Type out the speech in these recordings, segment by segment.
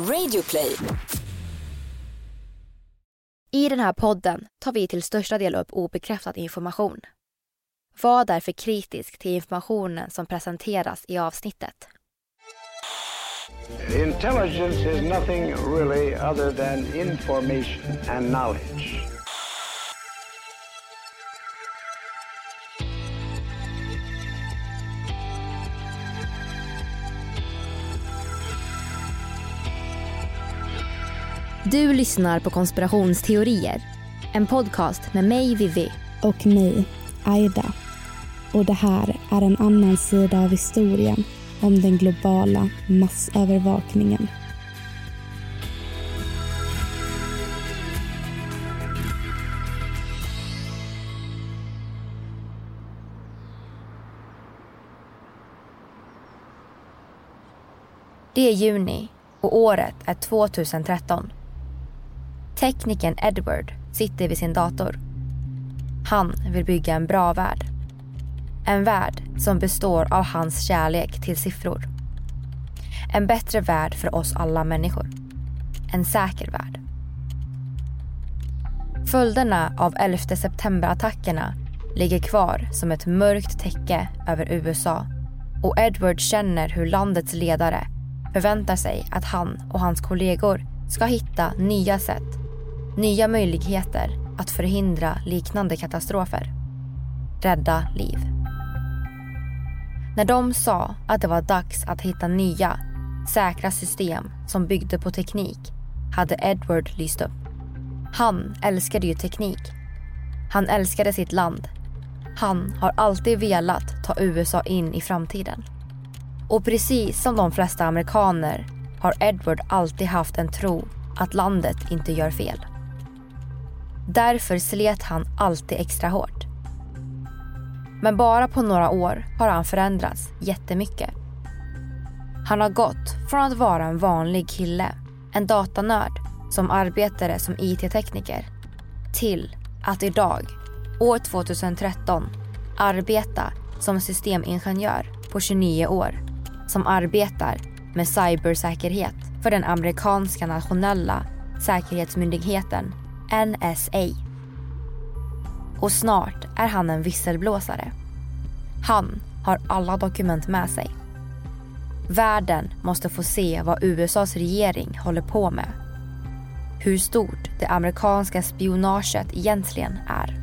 Radioplay. I den här podden tar vi till största del upp obekräftad information. Var därför kritisk till informationen som presenteras i avsnittet. Intelligence is nothing really other than information and knowledge. Du lyssnar på Konspirationsteorier. En podcast med mig, Vivi. och mig, Aida. Och det här är en annan sida av historien om den globala massövervakningen. Det är juni och året är 2013. Teknikern Edward sitter vid sin dator. Han vill bygga en bra värld. En värld som består av hans kärlek till siffror. En bättre värld för oss alla människor. En säker värld. Följderna av 11 september-attackerna ligger kvar som ett mörkt täcke över USA och Edward känner hur landets ledare förväntar sig att han och hans kollegor ska hitta nya sätt, nya möjligheter att förhindra liknande katastrofer. Rädda liv. När de sa att det var dags att hitta nya, säkra system som byggde på teknik hade Edward lyst upp. Han älskade ju teknik. Han älskade sitt land. Han har alltid velat ta USA in i framtiden. Och precis som de flesta amerikaner har Edward alltid haft en tro att landet inte gör fel. Därför slet han alltid extra hårt. Men bara på några år har han förändrats jättemycket. Han har gått från att vara en vanlig kille, en datanörd som arbetade som IT-tekniker till att idag, år 2013, arbeta som systemingenjör på 29 år som arbetar med cybersäkerhet för den amerikanska nationella säkerhetsmyndigheten NSA. Och snart är han en visselblåsare. Han har alla dokument med sig. Världen måste få se vad USAs regering håller på med. Hur stort det amerikanska spionaget egentligen är.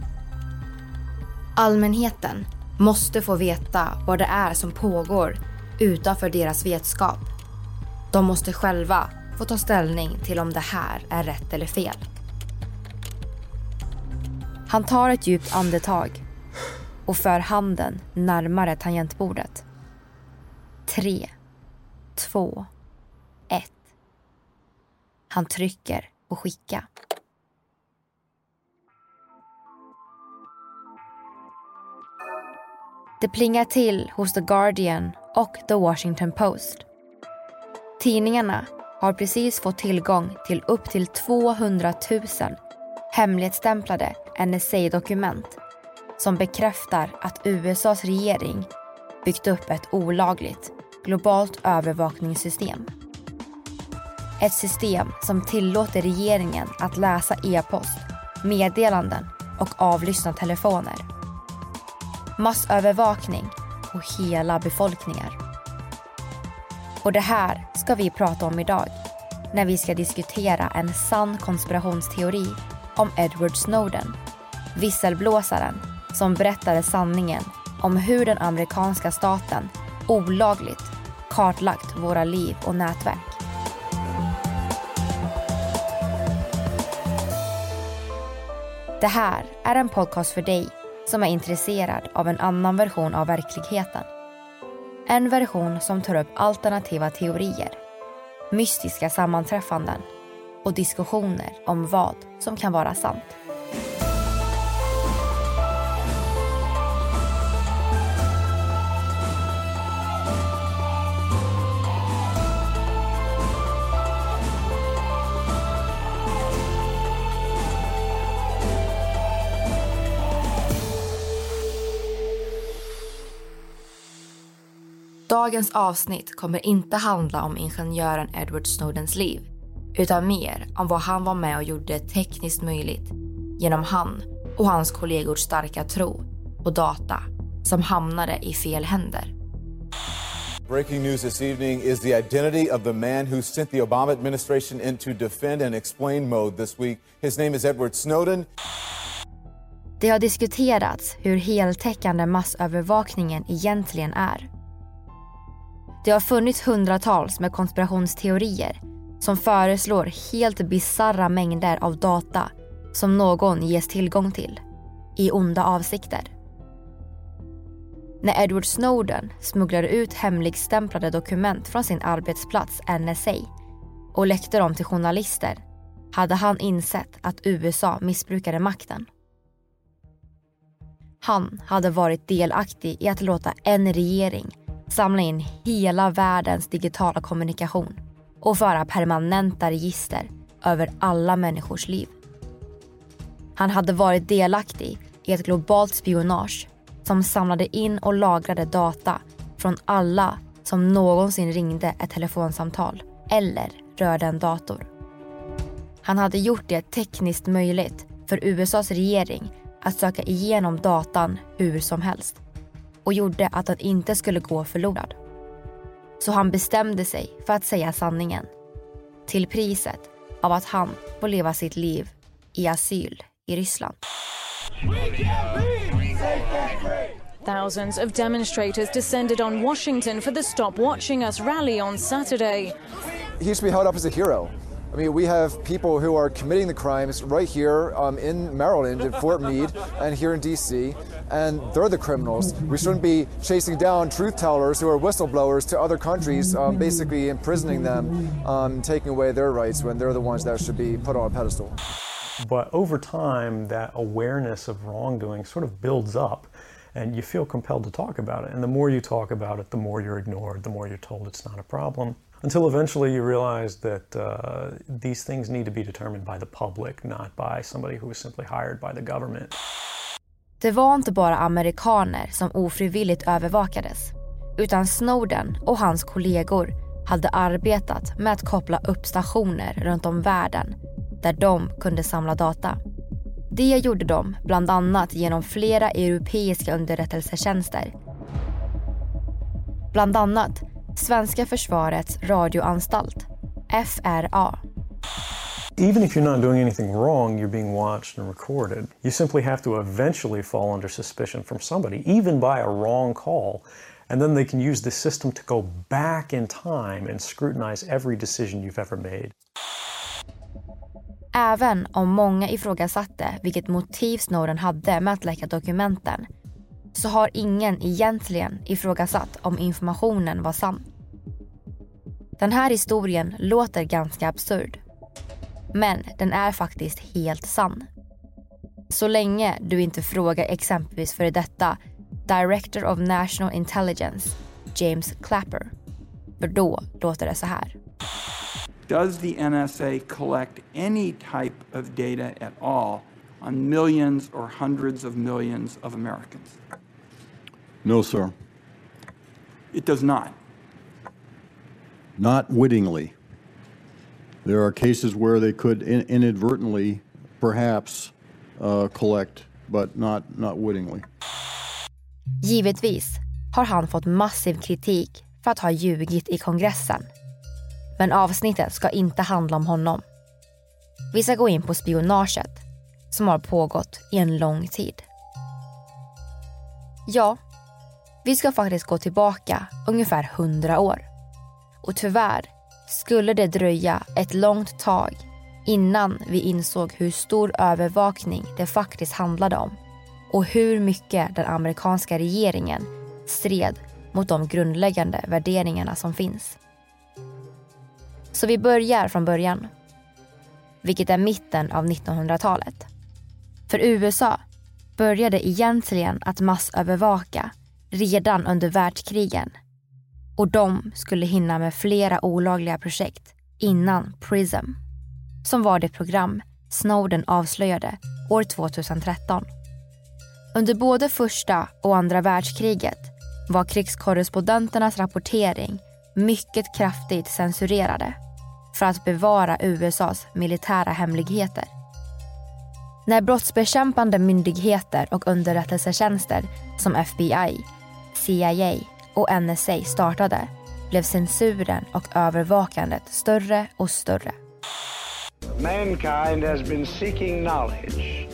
Allmänheten måste få veta vad det är som pågår utanför deras vetskap. De måste själva få ta ställning till om det här är rätt eller fel. Han tar ett djupt andetag och för handen närmare tangentbordet. Tre, två, ett. Han trycker på skicka. Det plingar till hos The Guardian och The Washington Post. Tidningarna har precis fått tillgång till upp till 200 000 hemligstämplade NSA-dokument som bekräftar att USAs regering byggt upp ett olagligt globalt övervakningssystem. Ett system som tillåter regeringen att läsa e-post, meddelanden och avlyssna telefoner. Massövervakning på hela befolkningar. Och det här ska vi prata om idag när vi ska diskutera en sann konspirationsteori om Edward Snowden. Visselblåsaren som berättade sanningen om hur den amerikanska staten olagligt kartlagt våra liv och nätverk. Det här är en podcast för dig som är intresserad av en annan version av verkligheten. En version som tar upp alternativa teorier, mystiska sammanträffanden och diskussioner om vad som kan vara sant. Dagens avsnitt kommer inte handla om ingenjören Edward Snowdens liv utan mer om vad han var med och gjorde tekniskt möjligt genom han och hans kollegors starka tro och data som hamnade i fel händer. Breaking news this evening is the identity of the man who sent the Obama administration into defend and explain mode this week. His name is Edward Snowden. Det har diskuterats hur heltäckande massövervakningen egentligen är. Det har funnits hundratals med konspirationsteorier som föreslår helt bizarra mängder av data som någon ges tillgång till i onda avsikter. När Edward Snowden smugglade ut hemligstämplade dokument från sin arbetsplats NSA och läckte dem till journalister hade han insett att USA missbrukade makten. Han hade varit delaktig i att låta en regering samla in hela världens digitala kommunikation och föra permanenta register över alla människors liv. Han hade varit delaktig i ett globalt spionage som samlade in och lagrade data från alla som någonsin ringde ett telefonsamtal eller rörde en dator. Han hade gjort det tekniskt möjligt för USAs regering att söka igenom datan hur som helst och gjorde att den inte skulle gå förlorad. Så han bestämde sig för att säga sanningen. Till priset av att han får leva sitt liv i asyl i Ryssland. Thousands of demonstrators descended on Washington for the Stop Watching Us rally on Saturday. He should be held up as a hero. I mean, we have people who are committing the crimes right here um, in Maryland, in Fort Meade, and here in D.C., and they're the criminals. We shouldn't be chasing down truth tellers who are whistleblowers to other countries, um, basically imprisoning them, um, taking away their rights when they're the ones that should be put on a pedestal. But over time, that awareness of wrongdoing sort of builds up and you feel compelled to talk about it. And the more you talk about it, the more you're ignored, the more you're told it's not a problem. Until eventually you realize that uh, these things need to be determined by the public, not by somebody who was simply hired by the government. Det var inte bara amerikaner som ofrivilligt övervakades. Utan Snowden och hans kollegor hade arbetat med att koppla upp stationer runt om världen där de kunde samla data. Det gjorde de bland annat genom flera europeiska underrättelsetjänster. Bland annat Svenska försvarets radioanstalt, FRA. Even if you're not doing anything wrong, you're being watched and recorded. You simply have to eventually fall under suspicion from somebody, even by a wrong call. And then they can use the system to go back in time and scrutinize every decision you've ever made. Även om många ifrågasatte vilket motiv Snowden hade med att läcka dokumenten så har ingen egentligen ifrågasatt om informationen var sann. Den här historien låter ganska absurd. Men den är faktiskt helt sann. Så länge du inte frågar exempelvis före detta Director of National Intelligence, James Clapper. För då låter det så här. Does the NSA collect any type of data at all on millions or hundreds of millions of Americans? No, sir. It does not. Not wittingly. There are cases where they could in- inadvertently, perhaps, uh, collect, but not, not wittingly. Givetvis har han fått massiv kritik för att ha ljugit i kongressen. Men avsnittet ska inte handla om honom. Vi ska gå in på spionaget som har pågått i en lång tid. Ja, vi ska faktiskt gå tillbaka ungefär hundra år. Och tyvärr skulle det dröja ett långt tag innan vi insåg hur stor övervakning det faktiskt handlade om och hur mycket den amerikanska regeringen stred mot de grundläggande värderingarna som finns. Så vi börjar från början, vilket är mitten av 1900-talet. För USA började egentligen att massövervaka redan under världskrigen och de skulle hinna med flera olagliga projekt innan PRISM, som var det program Snowden avslöjade år 2013. Under både första och andra världskriget var krigskorrespondenternas rapportering mycket kraftigt censurerade för att bevara USAs militära hemligheter. När brottsbekämpande myndigheter och underrättelsetjänster som FBI, CIA och NSA startade blev censuren och övervakandet större och större. Mankind has been seeking knowledge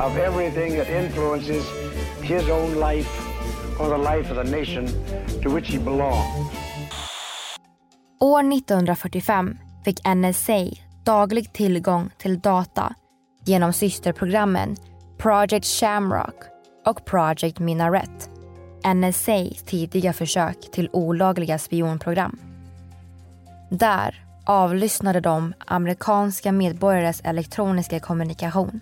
of everything that influences his own life or the life of the nation to which he belongs. År 1945 fick NSA daglig tillgång till data genom systerprogrammen Project Shamrock och Project Minaret. NSAs tidiga försök till olagliga spionprogram. Där avlyssnade de amerikanska medborgares elektroniska kommunikation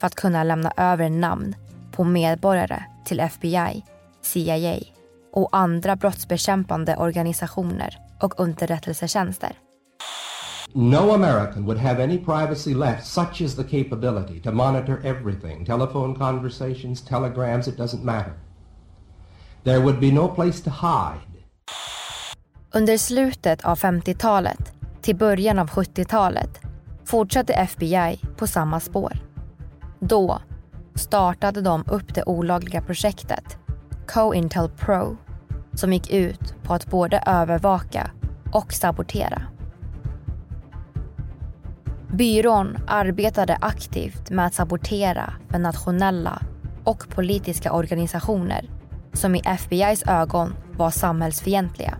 för att kunna lämna över namn på medborgare till FBI, CIA och andra brottsbekämpande organisationer och underrättelsetjänster. No American would have any privacy left, such is the capability to monitor everything telephone conversations, telegrams, it doesn't matter. There would be no place to hide. Under slutet av 50-talet till början av 70-talet fortsatte FBI på samma spår. Då startade de upp det olagliga projektet COINTEL Pro som gick ut på att både övervaka och sabotera. Byrån arbetade aktivt med att sabotera för nationella och politiska organisationer som i FBIs ögon var samhällsfientliga.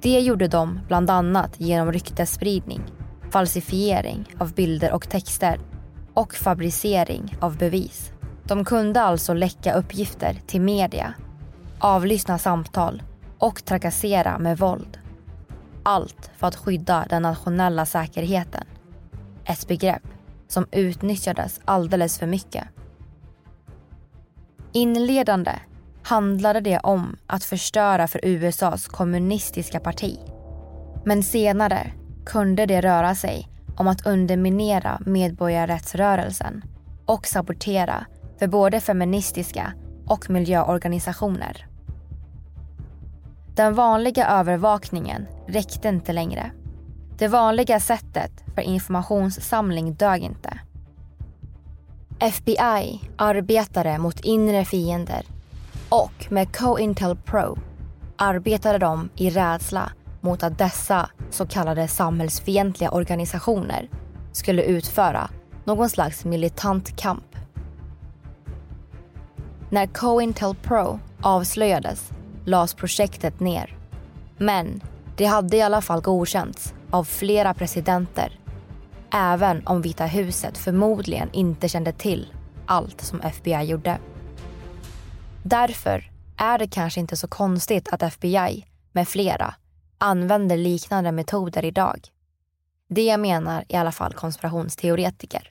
Det gjorde de bland annat genom ryktesspridning, falsifiering av bilder och texter och fabricering av bevis. De kunde alltså läcka uppgifter till media, avlyssna samtal och trakassera med våld. Allt för att skydda den nationella säkerheten. Ett begrepp som utnyttjades alldeles för mycket. Inledande handlade det om att förstöra för USAs kommunistiska parti. Men senare kunde det röra sig om att underminera medborgarrättsrörelsen och sabotera för både feministiska och miljöorganisationer. Den vanliga övervakningen räckte inte längre. Det vanliga sättet för informationssamling dög inte. FBI arbetade mot inre fiender och med COINTEL Pro arbetade de i rädsla mot att dessa så kallade samhällsfientliga organisationer skulle utföra någon slags militant kamp. När COINTEL Pro avslöjades lades projektet ner. Men det hade i alla fall godkänts av flera presidenter även om Vita huset förmodligen inte kände till allt som FBI gjorde. Därför är det kanske inte så konstigt att FBI med flera använder liknande metoder idag. Det menar i alla fall konspirationsteoretiker.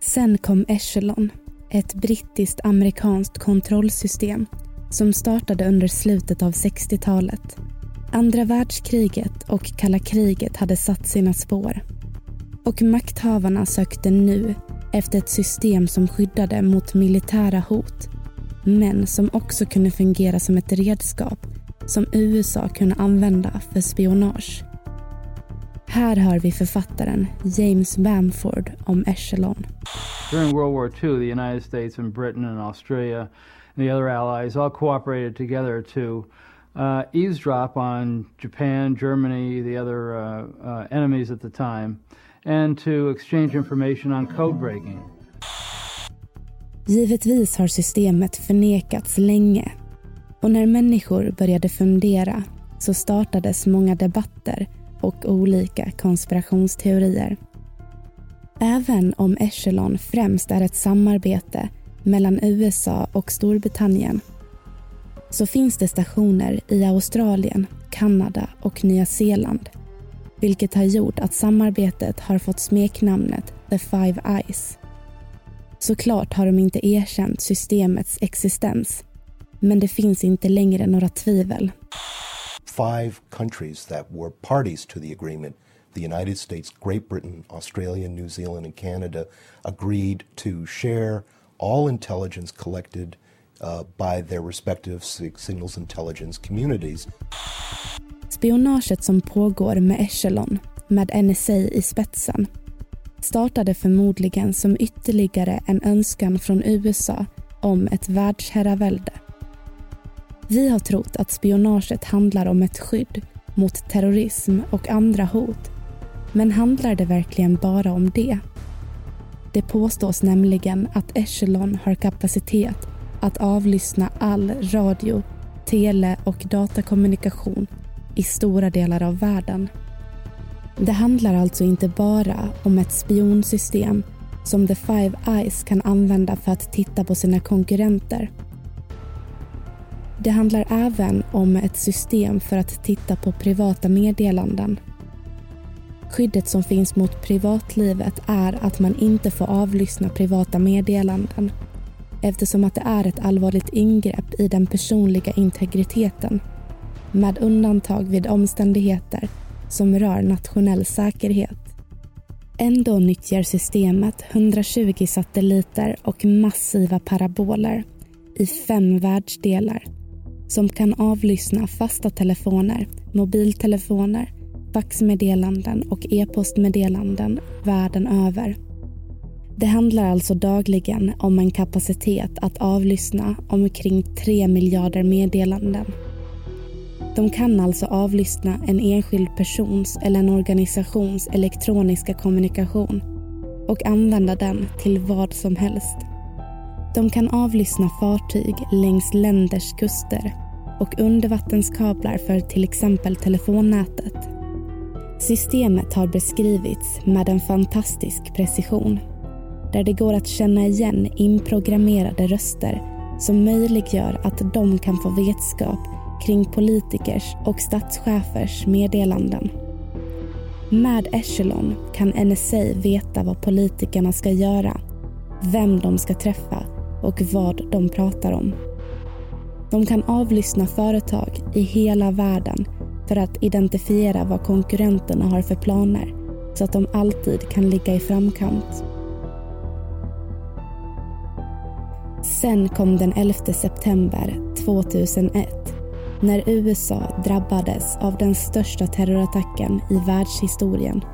Sen kom Echelon, ett brittiskt amerikanskt kontrollsystem som startade under slutet av 60-talet. Andra världskriget och kalla kriget hade satt sina spår. Och makthavarna sökte nu efter ett system som skyddade mot militära hot men som också kunde fungera som ett redskap som USA kunde använda för spionage. Här hör vi författaren James Bamford om Echelon. During World War II, the United States and Britain and Australia and the other allies all cooperated together to uh, eavesdrop on Japan, Germany, the other uh, uh, enemies at the time, and to exchange information on code breaking. Givetvis har systemet förnekats länge och när människor började fundera så startades många debatter och olika konspirationsteorier. Även om Echelon främst är ett samarbete mellan USA och Storbritannien så finns det stationer i Australien, Kanada och Nya Zeeland vilket har gjort att samarbetet har fått smeknamnet The Five Eyes. Såklart har de inte erkänt systemets existens men det finns inte längre några tvivel. Five countries that were parties to the agreement the United States, Great Britain, Australia, New Zealand, and Canada agreed to share all intelligence collected uh, by their respective signals intelligence communities. Spionaget som pågår med Echelon, med NSA i spetsen, startade förmodligen som ytterligare en önskan från USA om ett världsherravälde. Vi har trott att spionaget handlar om ett skydd mot terrorism och andra hot. Men handlar det verkligen bara om det? Det påstås nämligen att Echelon har kapacitet att avlyssna all radio, tele och datakommunikation i stora delar av världen. Det handlar alltså inte bara om ett spionsystem som The Five Eyes kan använda för att titta på sina konkurrenter. Det handlar även om ett system för att titta på privata meddelanden. Skyddet som finns mot privatlivet är att man inte får avlyssna privata meddelanden eftersom att det är ett allvarligt ingrepp i den personliga integriteten med undantag vid omständigheter som rör nationell säkerhet. Ändå nyttjar systemet 120 satelliter och massiva paraboler i fem världsdelar som kan avlyssna fasta telefoner, mobiltelefoner, faxmeddelanden och e-postmeddelanden världen över. Det handlar alltså dagligen om en kapacitet att avlyssna omkring 3 miljarder meddelanden. De kan alltså avlyssna en enskild persons eller en organisations elektroniska kommunikation och använda den till vad som helst. De kan avlyssna fartyg längs länders kuster och undervattenskablar för till exempel telefonnätet. Systemet har beskrivits med en fantastisk precision där det går att känna igen inprogrammerade röster som möjliggör att de kan få vetskap kring politikers och statschefers meddelanden. Med Echelon kan NSA veta vad politikerna ska göra, vem de ska träffa och vad de pratar om. De kan avlyssna företag i hela världen för att identifiera vad konkurrenterna har för planer så att de alltid kan ligga i framkant. Sen kom den 11 september 2001 när USA drabbades av den största terrorattacken i världshistorien.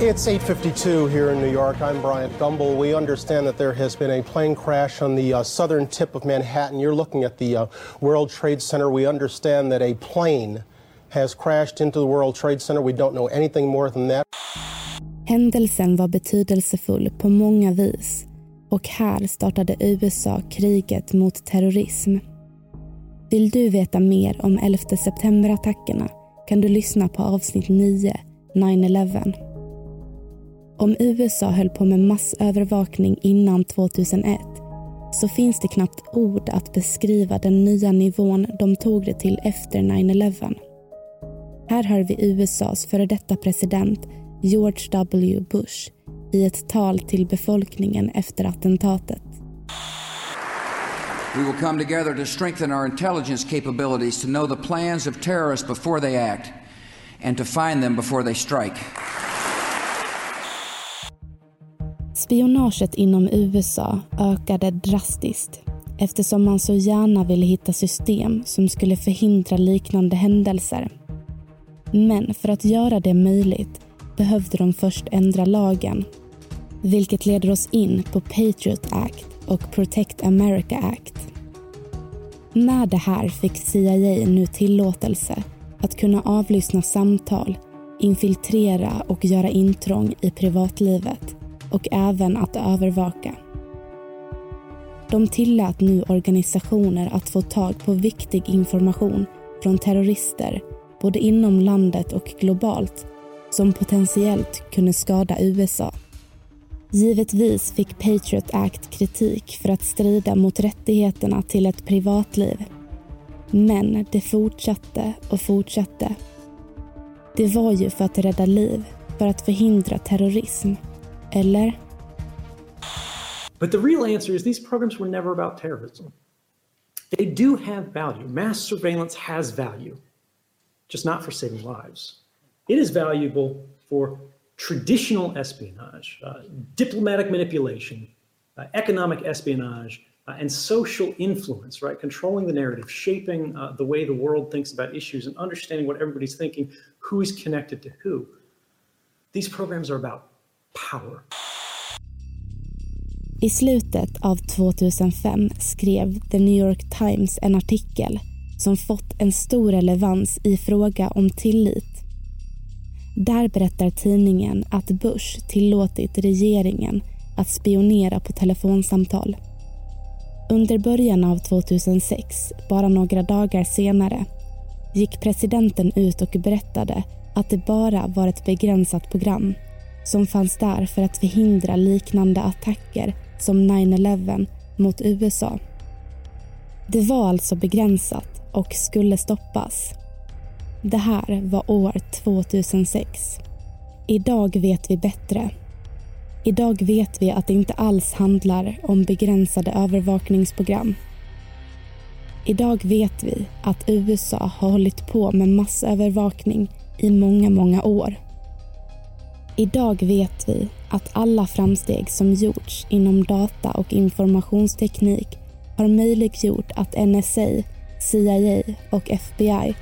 It's 8:52 here in New York. I'm Bryant Gumbel. We understand that there has been a plane crash on the uh, southern tip of Manhattan. You're looking at the uh, World Trade Center. We understand that a plane has crashed into the World Trade Center. We don't know anything more than that. Händelsen var betydelsefull på många vis och här startade USA kriget mot terrorism. Vill du veta mer om 11 september-attackerna kan du lyssna på avsnitt 9, 9-11. Om USA höll på med massövervakning innan 2001 så finns det knappt ord att beskriva den nya nivån de tog det till efter 9-11. Här hör vi USAs före detta president George W Bush i ett tal till befolkningen efter attentatet. We will come together to strengthen our intelligence capabilities to know the plans of terrorists before they act and to find them before they strike. Spionaget inom USA ökade drastiskt eftersom man så gärna ville hitta system som skulle förhindra liknande händelser. Men för att göra det möjligt behövde de först ändra lagen. Vilket leder oss in på Patriot Act och Protect America Act. Med det här fick CIA nu tillåtelse att kunna avlyssna samtal, infiltrera och göra intrång i privatlivet och även att övervaka. De tillät nu organisationer att få tag på viktig information från terrorister både inom landet och globalt som potentiellt kunde skada USA. Givetvis fick Patriot Act kritik för att strida mot rättigheterna till ett privatliv. Men det fortsatte och fortsatte. Det var ju för att rädda liv, för att förhindra terrorism. Eller? But the real answer is these programs were never about terrorism. They do have value. Mass surveillance has value, just not for saving lives. It is valuable for traditional espionage, uh, diplomatic manipulation, uh, economic espionage, uh, and social influence, right? Controlling the narrative, shaping uh, the way the world thinks about issues, and understanding what everybody's thinking, who is connected to who. These programs are about power. I slutet av 2005 skrev The New York Times en artikel som fått en stor relevans i fråga om tillit. Där berättar tidningen att Bush tillåtit regeringen att spionera på telefonsamtal. Under början av 2006, bara några dagar senare, gick presidenten ut och berättade att det bara var ett begränsat program som fanns där för att förhindra liknande attacker som 9-11 mot USA. Det var alltså begränsat och skulle stoppas. Det här var år 2006. Idag vet vi bättre. Idag vet vi att det inte alls handlar om begränsade övervakningsprogram. Idag vet vi att USA har hållit på med massövervakning i många, många år. Idag vet vi att alla framsteg som gjorts inom data och informationsteknik har möjliggjort att NSA, CIA och FBI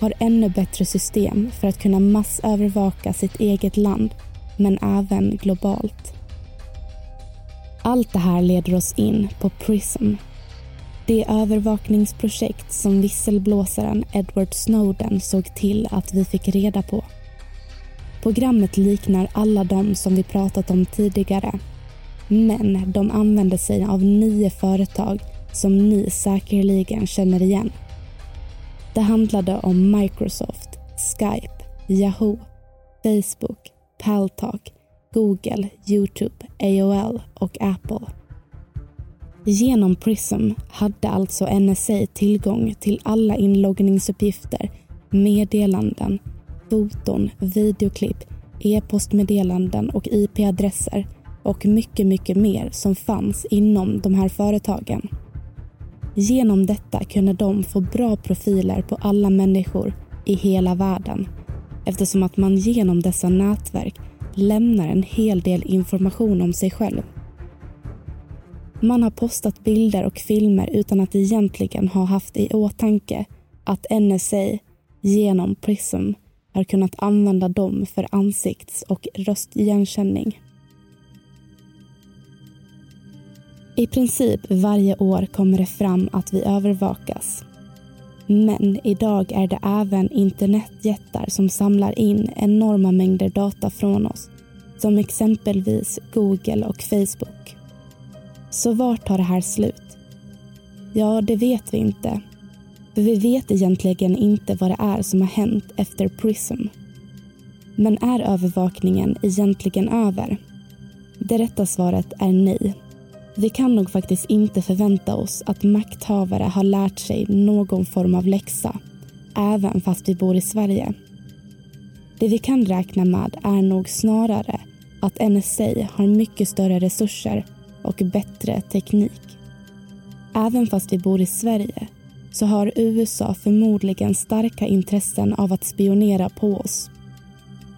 har ännu bättre system för att kunna massövervaka sitt eget land, men även globalt. Allt det här leder oss in på PRISM. Det övervakningsprojekt som visselblåsaren Edward Snowden såg till att vi fick reda på. Programmet liknar alla de som vi pratat om tidigare. Men de använder sig av nio företag som ni säkerligen känner igen. Det handlade om Microsoft, Skype, Yahoo, Facebook, Paltalk, Google, Youtube, AOL och Apple. Genom Prism hade alltså NSA tillgång till alla inloggningsuppgifter, meddelanden, foton, videoklipp, e-postmeddelanden och IP-adresser och mycket, mycket mer som fanns inom de här företagen. Genom detta kunde de få bra profiler på alla människor i hela världen eftersom att man genom dessa nätverk lämnar en hel del information om sig själv. Man har postat bilder och filmer utan att egentligen ha haft i åtanke att NSA genom Prism har kunnat använda dem för ansikts och röstigenkänning. I princip varje år kommer det fram att vi övervakas. Men idag är det även internetjättar som samlar in enorma mängder data från oss. Som exempelvis Google och Facebook. Så vart tar det här slut? Ja, det vet vi inte. För vi vet egentligen inte vad det är som har hänt efter Prism. Men är övervakningen egentligen över? Det rätta svaret är nej. Vi kan nog faktiskt inte förvänta oss att makthavare har lärt sig någon form av läxa, även fast vi bor i Sverige. Det vi kan räkna med är nog snarare att NSA har mycket större resurser och bättre teknik. Även fast vi bor i Sverige så har USA förmodligen starka intressen av att spionera på oss.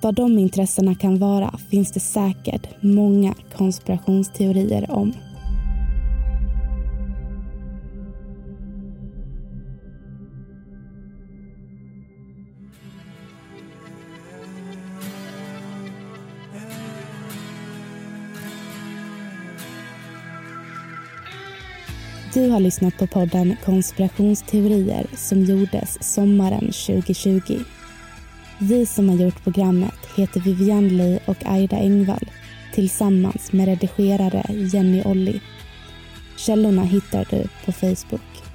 Vad de intressena kan vara finns det säkert många konspirationsteorier om. Du har lyssnat på podden Konspirationsteorier som gjordes sommaren 2020. Vi som har gjort programmet heter Vivian Lee och Aida Engvall tillsammans med redigerare Jenny Olli. Källorna hittar du på Facebook.